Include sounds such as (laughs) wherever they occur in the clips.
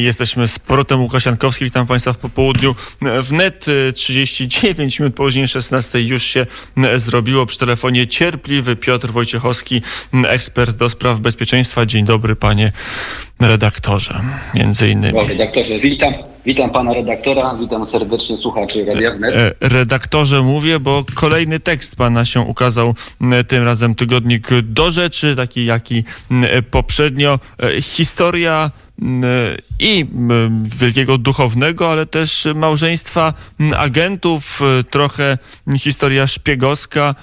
Jesteśmy z powrotem Łukasz Jankowski, witam Państwa w popołudniu. Wnet 39 minut później 16 już się zrobiło. Przy telefonie cierpliwy Piotr Wojciechowski, ekspert do spraw bezpieczeństwa. Dzień dobry panie redaktorze, między innymi. O, redaktorze, witam. Witam pana redaktora, witam serdecznie słuchaczy Radia Wnet. E, redaktorze mówię, bo kolejny tekst pana się ukazał tym razem tygodnik do rzeczy, taki jaki poprzednio. E, historia i wielkiego duchownego, ale też małżeństwa agentów, e, trochę historia szpiegowska,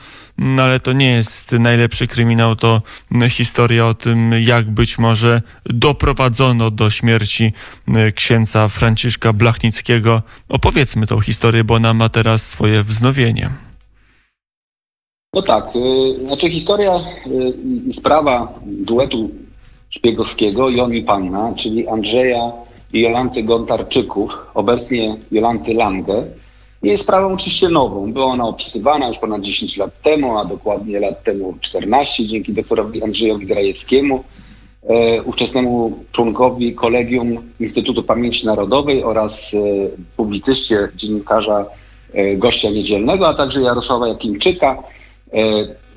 ale to nie jest najlepszy kryminał, to historia o tym, jak być może doprowadzono do śmierci księdza Franciszka Blachnickiego. Opowiedzmy tą historię, bo ona ma teraz swoje wznowienie. No tak, y, znaczy historia i sprawa duetu szpiegowskiego Joni Panna, czyli Andrzeja i Jolanty Gontarczyków, obecnie Jolanty Lange, nie jest sprawą oczywiście nową. Była ona opisywana już ponad 10 lat temu, a dokładnie lat temu 14, dzięki doktorowi Andrzejowi Grajewskiemu, e, ówczesnemu członkowi Kolegium Instytutu Pamięci Narodowej oraz e, publicyście, dziennikarza e, gościa niedzielnego, a także Jarosława Jakimczyka.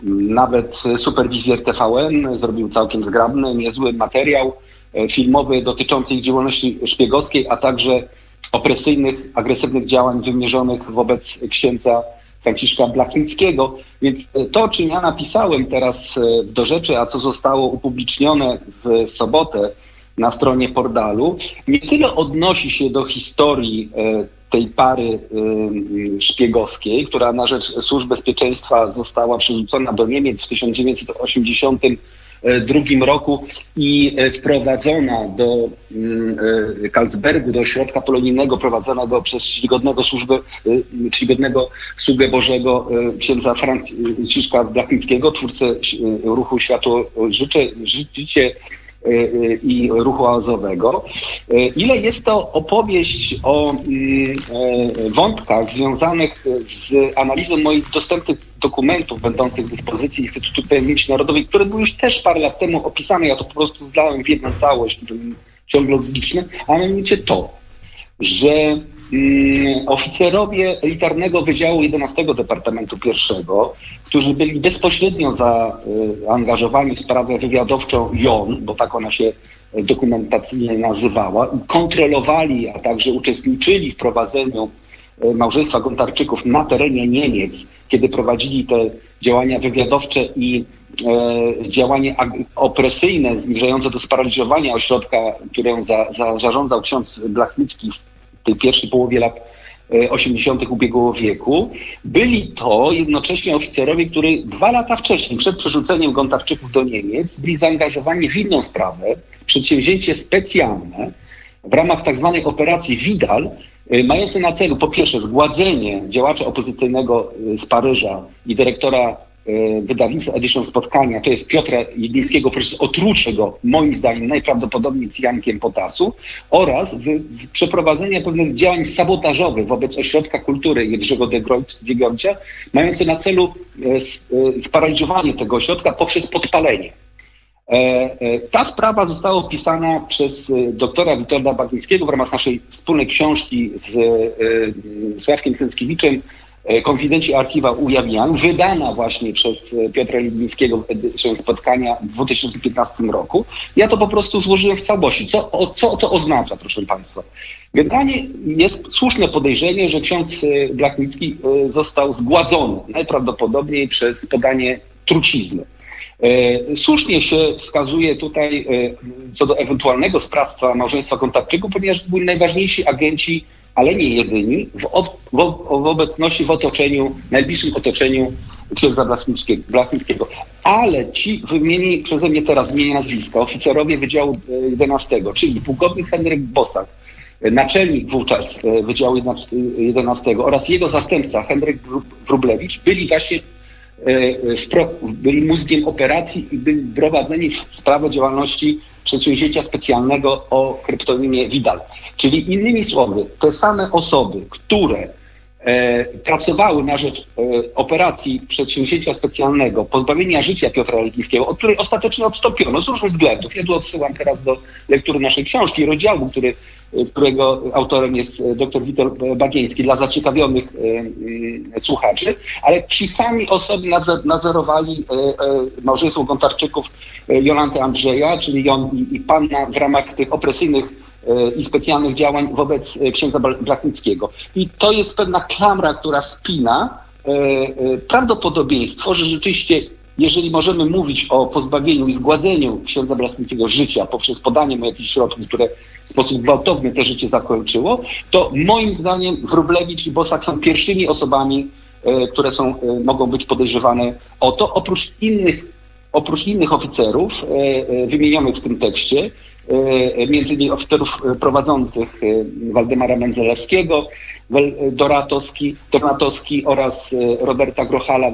E, nawet superwizjer TVN zrobił całkiem zgrabny, niezły materiał e, filmowy dotyczący ich działalności szpiegowskiej, a także opresyjnych, agresywnych działań wymierzonych wobec księdza Franciszka Blachnickiego. Więc e, to, o czym ja napisałem teraz do rzeczy, a co zostało upublicznione w sobotę na stronie portalu, nie tyle odnosi się do historii tej pary szpiegowskiej, która na rzecz służb bezpieczeństwa została przerzucona do Niemiec w 1982 roku i wprowadzona do Karlsbergu, do ośrodka polonijnego prowadzonego przez czcigodnego, służbę, czcigodnego sługę Bożego księdza Franciszka Blachnickiego, twórcę ruchu Światło Życie, Życie Y, y, i ruchu azowego. Y, ile jest to opowieść o mm, wątkach związanych z analizą moich dostępnych dokumentów będących w dyspozycji Instytutu Pamięci Narodowej, które były już też parę lat temu opisane, ja to po prostu zdałem w jedną całość, ciąg logiczny, a mianowicie to, że Mm, oficerowie elitarnego Wydziału 11 Departamentu I, którzy byli bezpośrednio zaangażowani w sprawę wywiadowczą JON, bo tak ona się dokumentacyjnie nazywała, kontrolowali, a także uczestniczyli w prowadzeniu e, małżeństwa Gontarczyków na terenie Niemiec, kiedy prowadzili te działania wywiadowcze i e, działanie opresyjne zmierzające do sparaliżowania ośrodka, którą za, za, zarządzał ksiądz Blachnicki tej pierwszej połowie lat 80. E, ubiegłego wieku. Byli to jednocześnie oficerowie, którzy dwa lata wcześniej, przed przerzuceniem Gontarczyków do Niemiec, byli zaangażowani w inną sprawę, przedsięwzięcie specjalne w ramach tak zwanej operacji Widal, e, mające na celu po pierwsze zgładzenie działacza opozycyjnego e, z Paryża i dyrektora wydawnictwa Edition Spotkania, to jest Piotra Jedlińskiego przez otrucie go, moim zdaniem, najprawdopodobniej cyjankiem potasu oraz w, w przeprowadzenie pewnych działań sabotażowych wobec Ośrodka Kultury Jerzego de Grocia, mające na celu e, e, sparaliżowanie tego ośrodka poprzez podpalenie. Ta sprawa została opisana przez doktora Witolda Bagińskiego w ramach naszej wspólnej książki z Sławkiem Cęckiewiczem E, konfidenci archiwa ujawniają, wydana właśnie przez e, Piotra Lidnickiego w spotkania w 2015 roku. Ja to po prostu złożyłem w całości. Co, o, co to oznacza, proszę Państwa? Generalnie jest słuszne podejrzenie, że ksiądz e, Blachnicki został zgładzony najprawdopodobniej przez podanie trucizny. Słusznie się wskazuje tutaj co do ewentualnego sprawstwa małżeństwa kontaktczyków, ponieważ byli najważniejsi agenci ale nie jedyni, w, w, w obecności w otoczeniu, najbliższym otoczeniu księdza Blachnickiego. Ale ci wymieni przeze mnie teraz imienia nazwiska, oficerowie Wydziału 11, e, czyli pułkownik Henryk Bosak, e, naczelnik wówczas e, Wydziału 11 oraz jego zastępca Henryk Wrublewicz byli właśnie byli mózgiem operacji i byli prowadzeni w sprawę działalności przedsięwzięcia specjalnego o kryptonimie Widal. Czyli innymi słowy, te same osoby, które pracowały na rzecz e, operacji przedsięwzięcia specjalnego, pozbawienia życia Piotra Legnickiego, od której ostatecznie odstąpiono z różnych względów. Ja tu odsyłam teraz do lektury naszej książki, rozdziału, który, e, którego autorem jest dr Witold Bagieński, dla zaciekawionych słuchaczy, ale ci sami osoby nadzorowali małżeństwo Gontarczyków Jolanty Andrzeja, czyli Jon i Panna w ramach tych opresyjnych E, i specjalnych działań wobec e, księdza Blachnickiego. I to jest pewna klamra, która spina e, prawdopodobieństwo, że rzeczywiście jeżeli możemy mówić o pozbawieniu i zgładzeniu księdza Blachnickiego życia poprzez podanie mu jakichś środków, które w sposób gwałtowny to życie zakończyło, to moim zdaniem Wróblewicz i Bosak są pierwszymi osobami, które są, mogą być podejrzewane o to, oprócz innych, oprócz innych oficerów wymienionych w tym tekście, E, między innymi oficerów e, prowadzących e, Waldemara Mędzelewskiego, Doratowski, Dornatowski oraz Roberta Grochala,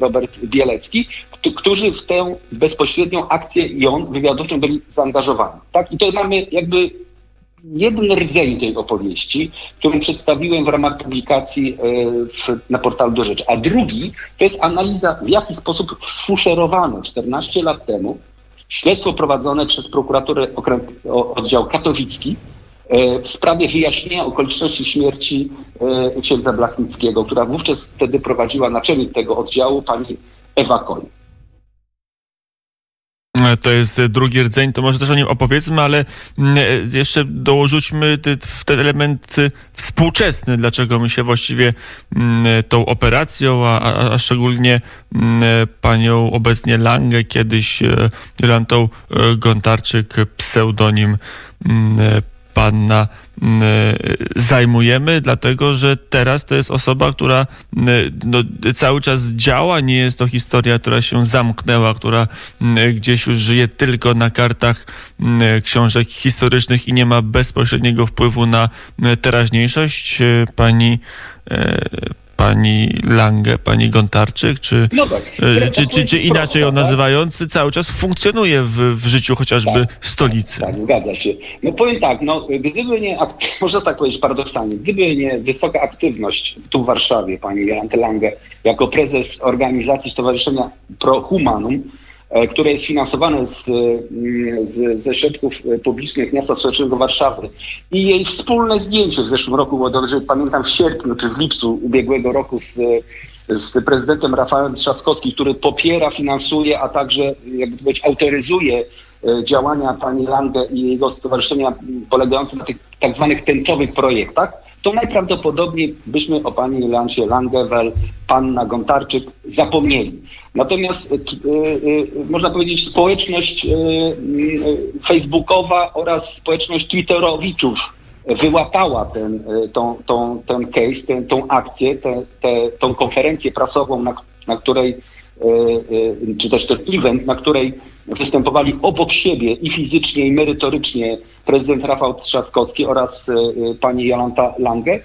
Robert Bielecki, którzy w tę bezpośrednią akcję ją wywiadowczą byli zaangażowani. Tak? I to mamy jakby jeden rdzeń tej opowieści, którą przedstawiłem w ramach publikacji w, na portalu do rzeczy. A drugi to jest analiza, w jaki sposób sfuszerowano 14 lat temu Śledztwo prowadzone przez prokuraturę oddział katowicki e, w sprawie wyjaśnienia okoliczności śmierci e, księdza Blachnickiego, która wówczas wtedy prowadziła naczelnik tego oddziału, pani Ewa Koń. E, to jest drugi rdzeń, to może też o nim opowiedzmy, ale mm, jeszcze dołożymy ten element współczesny, dlaczego my się właściwie mm, tą operacją, a, a szczególnie mm, panią obecnie Langę, kiedyś e, Jolantą e, Gontarczyk, pseudonim panna zajmujemy, dlatego że teraz to jest osoba, która no, cały czas działa, nie jest to historia, która się zamknęła, która gdzieś już żyje tylko na kartach książek historycznych i nie ma bezpośredniego wpływu na teraźniejszość. Pani e, pani Lange, pani Gontarczyk, czy, no tak, e, czy, czy, czy, inaczej ją nazywając, cały czas funkcjonuje w, w życiu chociażby tak, stolicy. Tak, zgadza się. No powiem tak, no gdyby nie, (laughs) można tak powiedzieć paradoksalnie, gdyby nie wysoka aktywność tu w Warszawie pani Jolanty Lange jako prezes organizacji Stowarzyszenia Pro Humanum, które jest finansowane z, mm, z, ze środków publicznych miasta stołecznego Warszawy. I jej wspólne zdjęcie w zeszłym roku, bo dobrze pamiętam w sierpniu czy w lipcu ubiegłego roku z, z prezydentem Rafałem Trzaskowskim, który popiera, finansuje, a także jakby powiedzieć autoryzuje e, działania pani Lange i jego stowarzyszenia polegające na tych tak zwanych tęczowych projektach, to najprawdopodobniej byśmy o pani Jolancie Langewel, panna Gontarczyk zapomnieli. Natomiast y, y, można powiedzieć społeczność facebookowa oraz społeczność twitterowiczów wyłapała ten, tą, tą, ten case, ten, tą akcję, te, te, tą konferencję prasową, na, na której, czy też ten event, na której występowali obok siebie i fizycznie, i merytorycznie prezydent Rafał Trzaskowski oraz pani Jolanta Lange,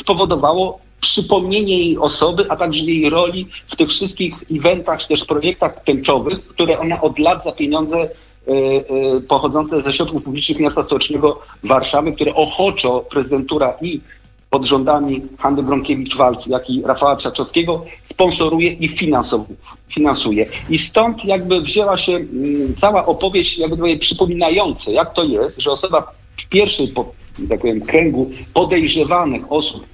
spowodowało przypomnienie jej osoby, a także jej roli w tych wszystkich eventach, czy też projektach tęczowych, które ona od lat za pieniądze e, e, pochodzące ze środków publicznych miasta stołecznego Warszawy, które ochoczo prezydentura i rządami Hanny Bronkiewicz-Walc, jak i Rafała Trzaczowskiego sponsoruje i finansuje. I stąd jakby wzięła się mm, cała opowieść jakby przypominająca, jak to jest, że osoba w pierwszej, tak powiem, kręgu podejrzewanych osób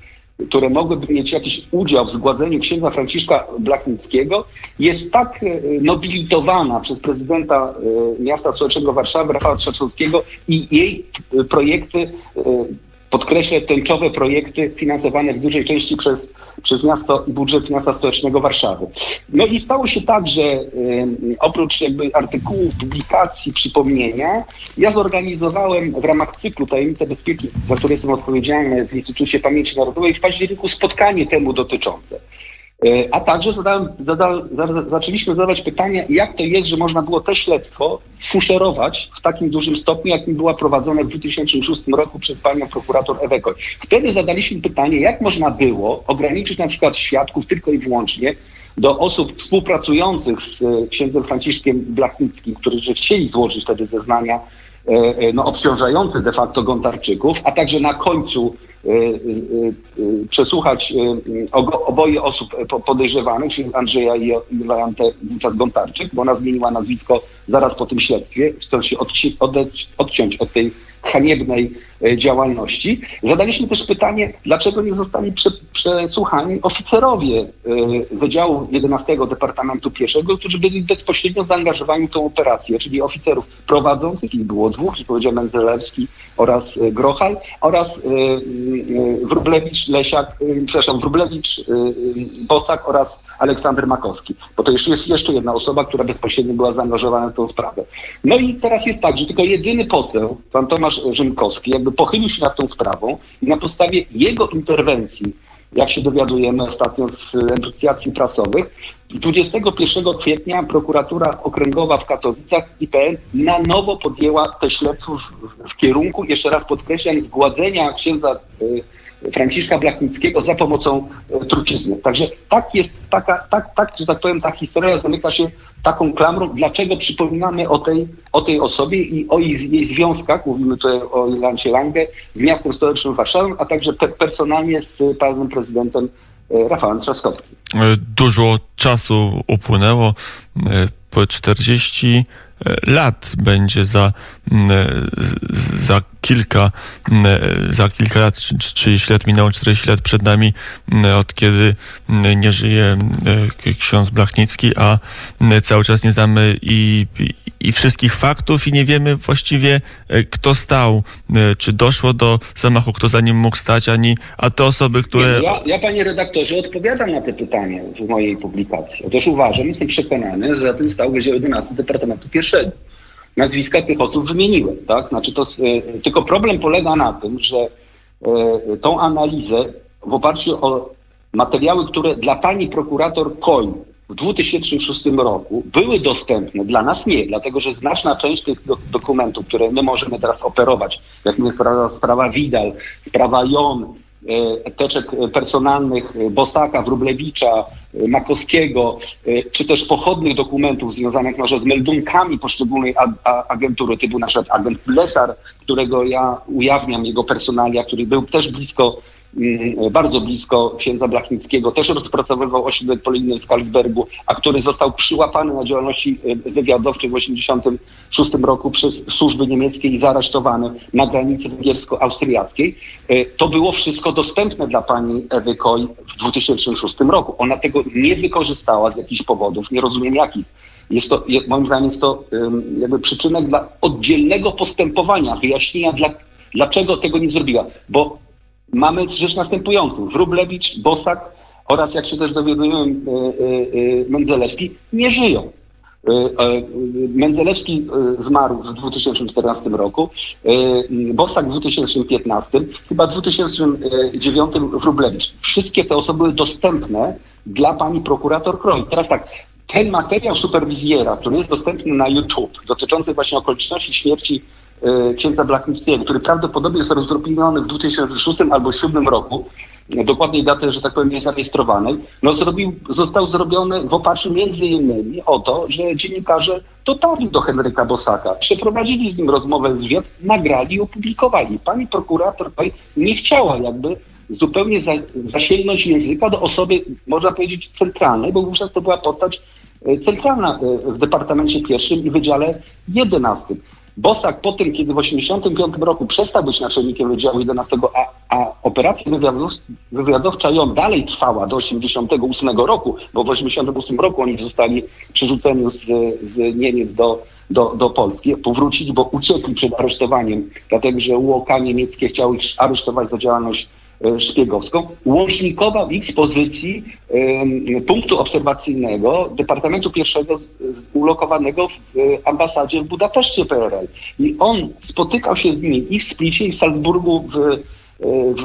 które mogłyby mieć jakiś udział w zgładzeniu księdza Franciszka Blachnickiego, jest tak e, nobilitowana przez prezydenta e, miasta stołecznego Warszawy, Rafała Trzaskowskiego i jej e, projekty podkreślę, tęczowe projekty finansowane w dużej części przez, przez miasto i budżet miasta stołecznego Warszawy. No i stało się tak, że y, oprócz jakby artykułów, publikacji, przypomnienia, ja zorganizowałem w ramach cyklu Tajemnice Bezpieki, za które jestem odpowiedzialny w Instytucie Pamięci Narodowej w październiku spotkanie temu dotyczące. E, a także zadałem, zaczęliśmy zadawać pytanie, jak to jest, że można było to śledztwo fuszerować w takim dużym stopniu, jakim była prowadzone w 2006 roku przez panią prokurator Ewekoj. Wtedy zadaliśmy pytanie, jak można było ograniczyć na przykład świadków tylko i wyłącznie do osób współpracujących z e, księdzem Franciszkiem Blachnickim, którzy chcieli złożyć wtedy zeznania e, no, obciążające de facto Gontarczyków, a także na końcu przesłuchać oboje osób podejrzewanych, czyli Andrzeja i Jolantę Wówczas-Gontarczyk, bo ona zmieniła nazwisko zaraz po tym śledztwie, chcąc się odciąć od tej haniebnej e, działalności. Zadaliśmy też pytanie, dlaczego nie zostali prze, przesłuchani oficerowie e, Wydziału 11 Departamentu Pieszego, którzy byli bezpośrednio zaangażowani w tą operację, czyli oficerów prowadzących, ich było dwóch, i powiedział Menzelewski oraz e, Grochal, oraz Wrublewicz, Lesiak, przepraszam, Wrublewicz, Bosak oraz Aleksander Makowski, bo to jeszcze jest jeszcze jedna osoba, która bezpośrednio była zaangażowana w tę sprawę. No i teraz jest tak, że tylko jedyny poseł, pan Tomasz Rzymkowski, jakby pochylił się nad tą sprawą i na podstawie jego interwencji, jak się dowiadujemy ostatnio z negocjacji prasowych, 21 kwietnia prokuratura okręgowa w Katowicach IPN na nowo podjęła te śledztwo w, w kierunku, jeszcze raz podkreślam, zgładzenia księdza y, Franciszka Blachnickiego za pomocą e, trucizny. Także tak jest, taka, tak, tak, że tak powiem, ta historia zamyka się taką klamrą, dlaczego przypominamy o tej, o tej osobie i o jej, jej związkach, mówimy tutaj o Ilancie Lange, z miastem stołecznym Warszawą, a także pe personalnie z panem prezydentem e, Rafałem Trzaskowskim. E, dużo czasu upłynęło, po 40 lat będzie za, za kilka, za kilka lat, 30 lat minęło, 40 lat przed nami, od kiedy nie żyje ksiądz Blachnicki, a cały czas nie znamy i, i wszystkich faktów i nie wiemy właściwie, kto stał, czy doszło do zamachu, kto za nim mógł stać, ani, a te osoby, które... Ja, ja, panie redaktorze, odpowiadam na te pytania w mojej publikacji. Otóż uważam, jestem przekonany, że za tym stał Wydział 11 Departamentu Pierwszego nazwiska tych osób wymieniłem. Tak? Znaczy to, e, tylko problem polega na tym, że e, tą analizę w oparciu o materiały, które dla pani prokurator Koń w 2006 roku były dostępne, dla nas nie, dlatego że znaczna część tych dokumentów, które my możemy teraz operować, jak jest sprawa, sprawa Widal, sprawa Jon, E, teczek personalnych Bosaka, Wrublewicza, Makowskiego, e, czy też pochodnych dokumentów związanych może z meldunkami poszczególnej agentury, typu na przykład agent Lesar, którego ja ujawniam, jego personalia, który był też blisko bardzo blisko księdza Blachnickiego, też rozpracowywał ośrodek polonijny w Skalsbergu, a który został przyłapany na działalności e, wywiadowczej w 1986 roku przez służby niemieckie i zaresztowany na granicy węgiersko-austriackiej. E, to było wszystko dostępne dla pani Ewy Koj w 2006 roku. Ona tego nie wykorzystała z jakichś powodów, nie rozumiem jakich. Jest to, moim zdaniem jest to jakby przyczynek dla oddzielnego postępowania, wyjaśnienia, dla, dlaczego tego nie zrobiła. Bo mamy rzecz następującą. Wrublewicz, Bosak oraz, jak się też dowiadujemy, e, e, e, Mendzelewski nie żyją. Mendzelewski zmarł w 2014 roku, Bosak w 2015, chyba w 2009 Wrublewicz. Wszystkie te osoby były dostępne dla pani prokurator Kroj. Teraz tak, ten materiał superwizjera, który jest dostępny na YouTube, dotyczący właśnie okoliczności śmierci księdza Blachnickiego, który prawdopodobnie jest rozdrobiony w 2006 albo 2007 roku, dokładnej daty, że tak powiem, nie zarejestrowanej, no zrobił, został zrobiony w oparciu między innymi o to, że dziennikarze dotarli do Henryka Bosaka, przeprowadzili z nim rozmowę, wywiad, nagrali i opublikowali. Pani prokurator nie chciała jakby zupełnie za, zasięgnąć języka do osoby, można powiedzieć, centralnej, bo wówczas to była postać e, centralna e, w Departamencie Pierwszym i Wydziale 11. Bosak po tym, kiedy w 1985 roku przestał być naczelnikiem Wydziału 11, a, a operacja wywiadowcza ją dalej trwała do 1988 roku, bo w 1988 roku oni zostali przerzuceni z, z Niemiec do, do, do Polski, powrócili, bo uciekli przed aresztowaniem, dlatego że UOK niemieckie chciały ich aresztować za działalność szpiegowską, łącznikowa w ich pozycji punktu obserwacyjnego Departamentu Pierwszego ulokowanego w e, ambasadzie w Budapeszcie PRL. I on spotykał się z nimi i w Splicie, i w Salzburgu w w,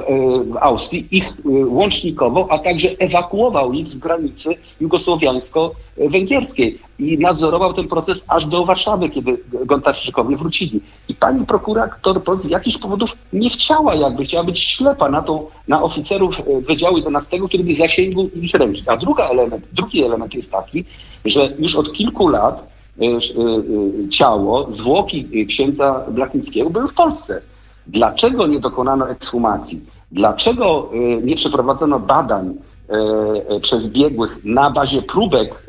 w Austrii, ich e, łącznikowo, a także ewakuował ich z granicy jugosłowiańsko-węgierskiej i nadzorował ten proces aż do Warszawy, kiedy Gontarczykowie wrócili. I pani prokurator z jakichś powodów nie chciała jakby, chciała być ślepa na, tą, na oficerów e, Wydziału 11, który by zasięgł ich ręki. A druga element, drugi element jest taki, że już od kilku lat e, ciało, zwłoki księdza Blachnickiego były w Polsce. Dlaczego nie dokonano ekshumacji? Dlaczego nie przeprowadzono badań przez biegłych na bazie próbek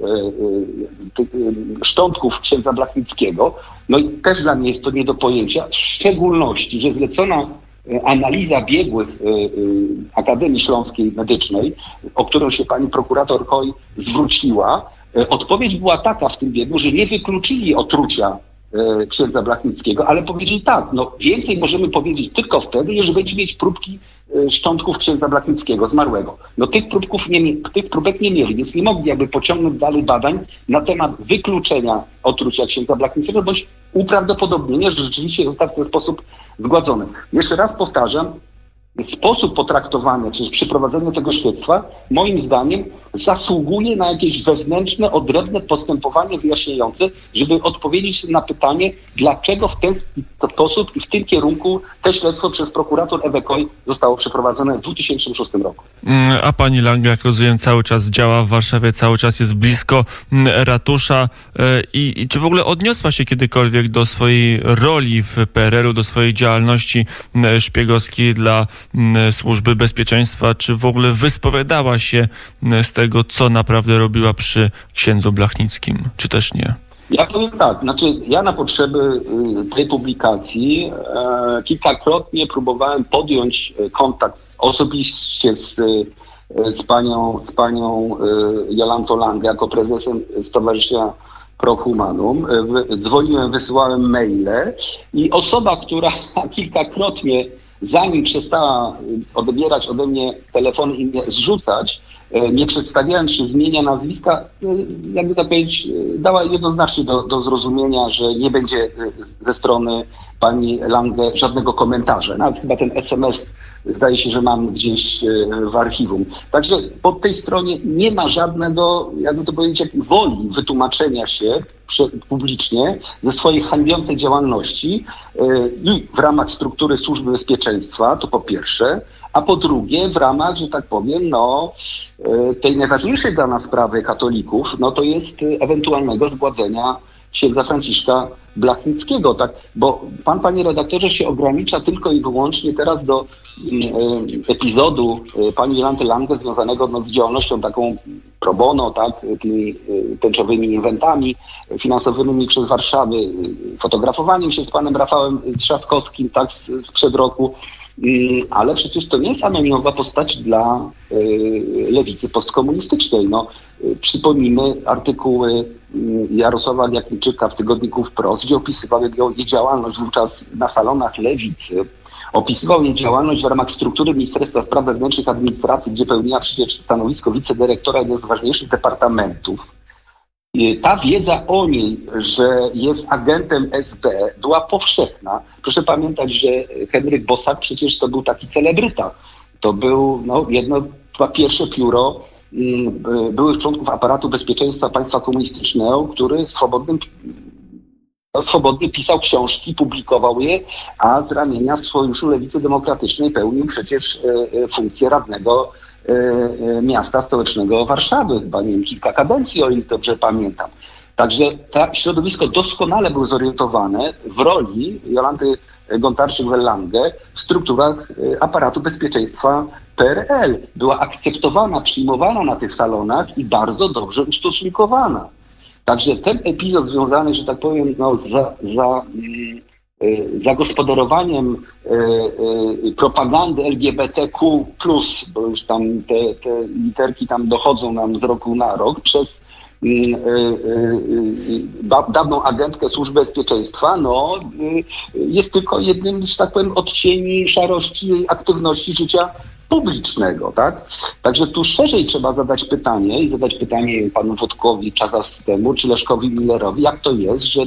szczątków księdza Blachnickiego? No i też dla mnie jest to nie do pojęcia, w szczególności, że zlecona analiza biegłych Akademii Śląskiej Medycznej, o którą się pani prokurator Koj zwróciła, odpowiedź była taka w tym biegu, że nie wykluczyli otrucia księdza Blachnickiego, ale powiedzieli tak, no więcej możemy powiedzieć tylko wtedy, jeżeli będziemy mieć próbki e, szczątków księdza Blachnickiego, zmarłego. No tych, próbków nie, tych próbek nie mieli, więc nie mogli jakby pociągnąć dalej badań na temat wykluczenia otrucia księdza Blachnickiego, bądź uprawdopodobnienia, że rzeczywiście został w ten sposób zgładzony. Jeszcze raz powtarzam, sposób potraktowania, czy przeprowadzenie tego śledztwa, moim zdaniem, zasługuje na jakieś wewnętrzne, odrębne postępowanie wyjaśniające, żeby odpowiedzieć na pytanie, dlaczego w ten sposób i w tym kierunku te śledztwo przez prokurator Ewekoj zostało przeprowadzone w 2006 roku. Mm, a pani Lang, jak rozumiem, cały czas działa w Warszawie, cały czas jest blisko mm, ratusza e, i, i czy w ogóle odniosła się kiedykolwiek do swojej roli w PRL-u, do swojej działalności mm, szpiegowskiej dla służby bezpieczeństwa, czy w ogóle wyspowiadała się z tego, co naprawdę robiła przy księdzu Blachnickim, czy też nie? Ja powiem tak, znaczy ja na potrzeby y, tej publikacji e, kilkakrotnie próbowałem podjąć e, kontakt osobiście z, e, z panią, z panią Jolantą Lange jako prezesem Stowarzyszenia Prohumanum. Dzwoniłem, wysyłałem maile i osoba, która (laughs) kilkakrotnie zanim przestała odbierać ode mnie telefony i mnie zrzucać, E, nie przedstawiając się zmienia nazwiska, e, jakby tak powiedzieć, e, dała jednoznacznie do, do zrozumienia, że nie będzie ze strony pani Lange żadnego komentarza. Nawet chyba ten SMS zdaje się, że mam gdzieś w archiwum. Także po tej stronie nie ma żadnego, jakby to powiedzieć, woli wytłumaczenia się publicznie ze swojej hańbiącej działalności i w ramach struktury służby bezpieczeństwa, to po pierwsze, a po drugie w ramach, że tak powiem, no, e, tej najważniejszej dla nas sprawy katolików, no to jest ewentualnego zgładzenia księdza Franciszka Blachnickiego, tak? Bo pan, panie redaktorze, się ogranicza tylko i wyłącznie teraz do mm, e, epizodu e, pani Jolanty Lange związanego no, z działalnością taką pro bono, tak? Tymi tęczowymi inventami finansowymi przez Warszawę, fotografowaniem się z panem Rafałem Trzaskowskim, tak? Sprzed roku. Ale przecież to nie jest anonimowa postać dla y, lewicy postkomunistycznej. No, przypomnijmy artykuły Jarosława Jakimczyka w tygodniku Wprost, gdzie opisywał jej działalność wówczas na salonach lewicy. Opisywał jej działalność w ramach struktury Ministerstwa Spraw Wewnętrznych Administracji, gdzie pełniła przecież stanowisko wicedyrektora jednego z ważniejszych departamentów. Ta wiedza o niej, że jest agentem SB, była powszechna. Proszę pamiętać, że Henryk Bosak przecież to był taki celebryta. To był no, jedno, pierwsze pióro mm, byłych członków aparatu bezpieczeństwa państwa komunistycznego, który swobodnym, no, swobodnie pisał książki, publikował je, a z ramienia Sojuszu Lewicy Demokratycznej pełnił przecież e, e, funkcję radnego miasta stołecznego Warszawy, chyba nie wiem, kilka kadencji, o ile dobrze pamiętam. Także to środowisko doskonale było zorientowane w roli Jolanty Gontarczyk-Wellange w strukturach e, aparatu bezpieczeństwa PRL. Była akceptowana, przyjmowana na tych salonach i bardzo dobrze ustosunkowana. Także ten epizod związany, że tak powiem, no, za, mm, zagospodarowaniem y, y, propagandy LGBTQ+, bo już tam te, te literki tam dochodzą nam z roku na rok, przez dawną agentkę służby bezpieczeństwa, no, jest tylko jednym, że tak powiem, odcieni szarości jej aktywności życia publicznego, tak? Także tu szerzej trzeba zadać pytanie i zadać pytanie panu Wodkowi Czazawskiemu czy Leszkowi Millerowi, jak to jest, że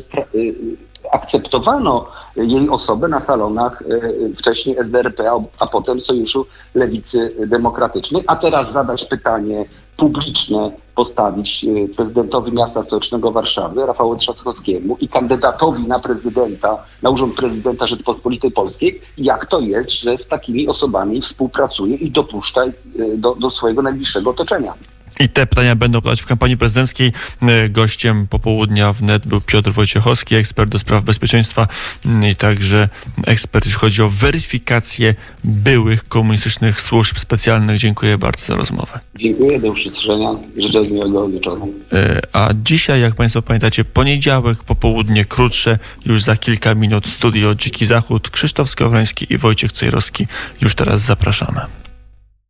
akceptowano jej osobę na salonach e, wcześniej SDRP, a potem Sojuszu Lewicy Demokratycznej, a teraz zadać pytanie publiczne, postawić e, prezydentowi miasta stołecznego Warszawy, Rafałowi Trzaskowskiemu i kandydatowi na prezydenta, na urząd prezydenta Rzeczypospolitej Polskiej, jak to jest, że z takimi osobami współpracuje i dopuszcza e, do, do swojego najbliższego otoczenia. I te pytania będą padać w kampanii prezydenckiej. E, Gościem popołudnia wnet był Piotr Wojciechowski, ekspert do spraw bezpieczeństwa mm, i także ekspert, jeśli chodzi o weryfikację byłych komunistycznych służb specjalnych. Dziękuję bardzo za rozmowę. Dziękuję, do usłyszenia. Życzę miłego wieczoru. E, A dzisiaj, jak Państwo pamiętacie, poniedziałek, popołudnie krótsze, już za kilka minut studio Dziki Zachód, Krzysztof Skowroński i Wojciech Cejrowski. Już teraz zapraszamy.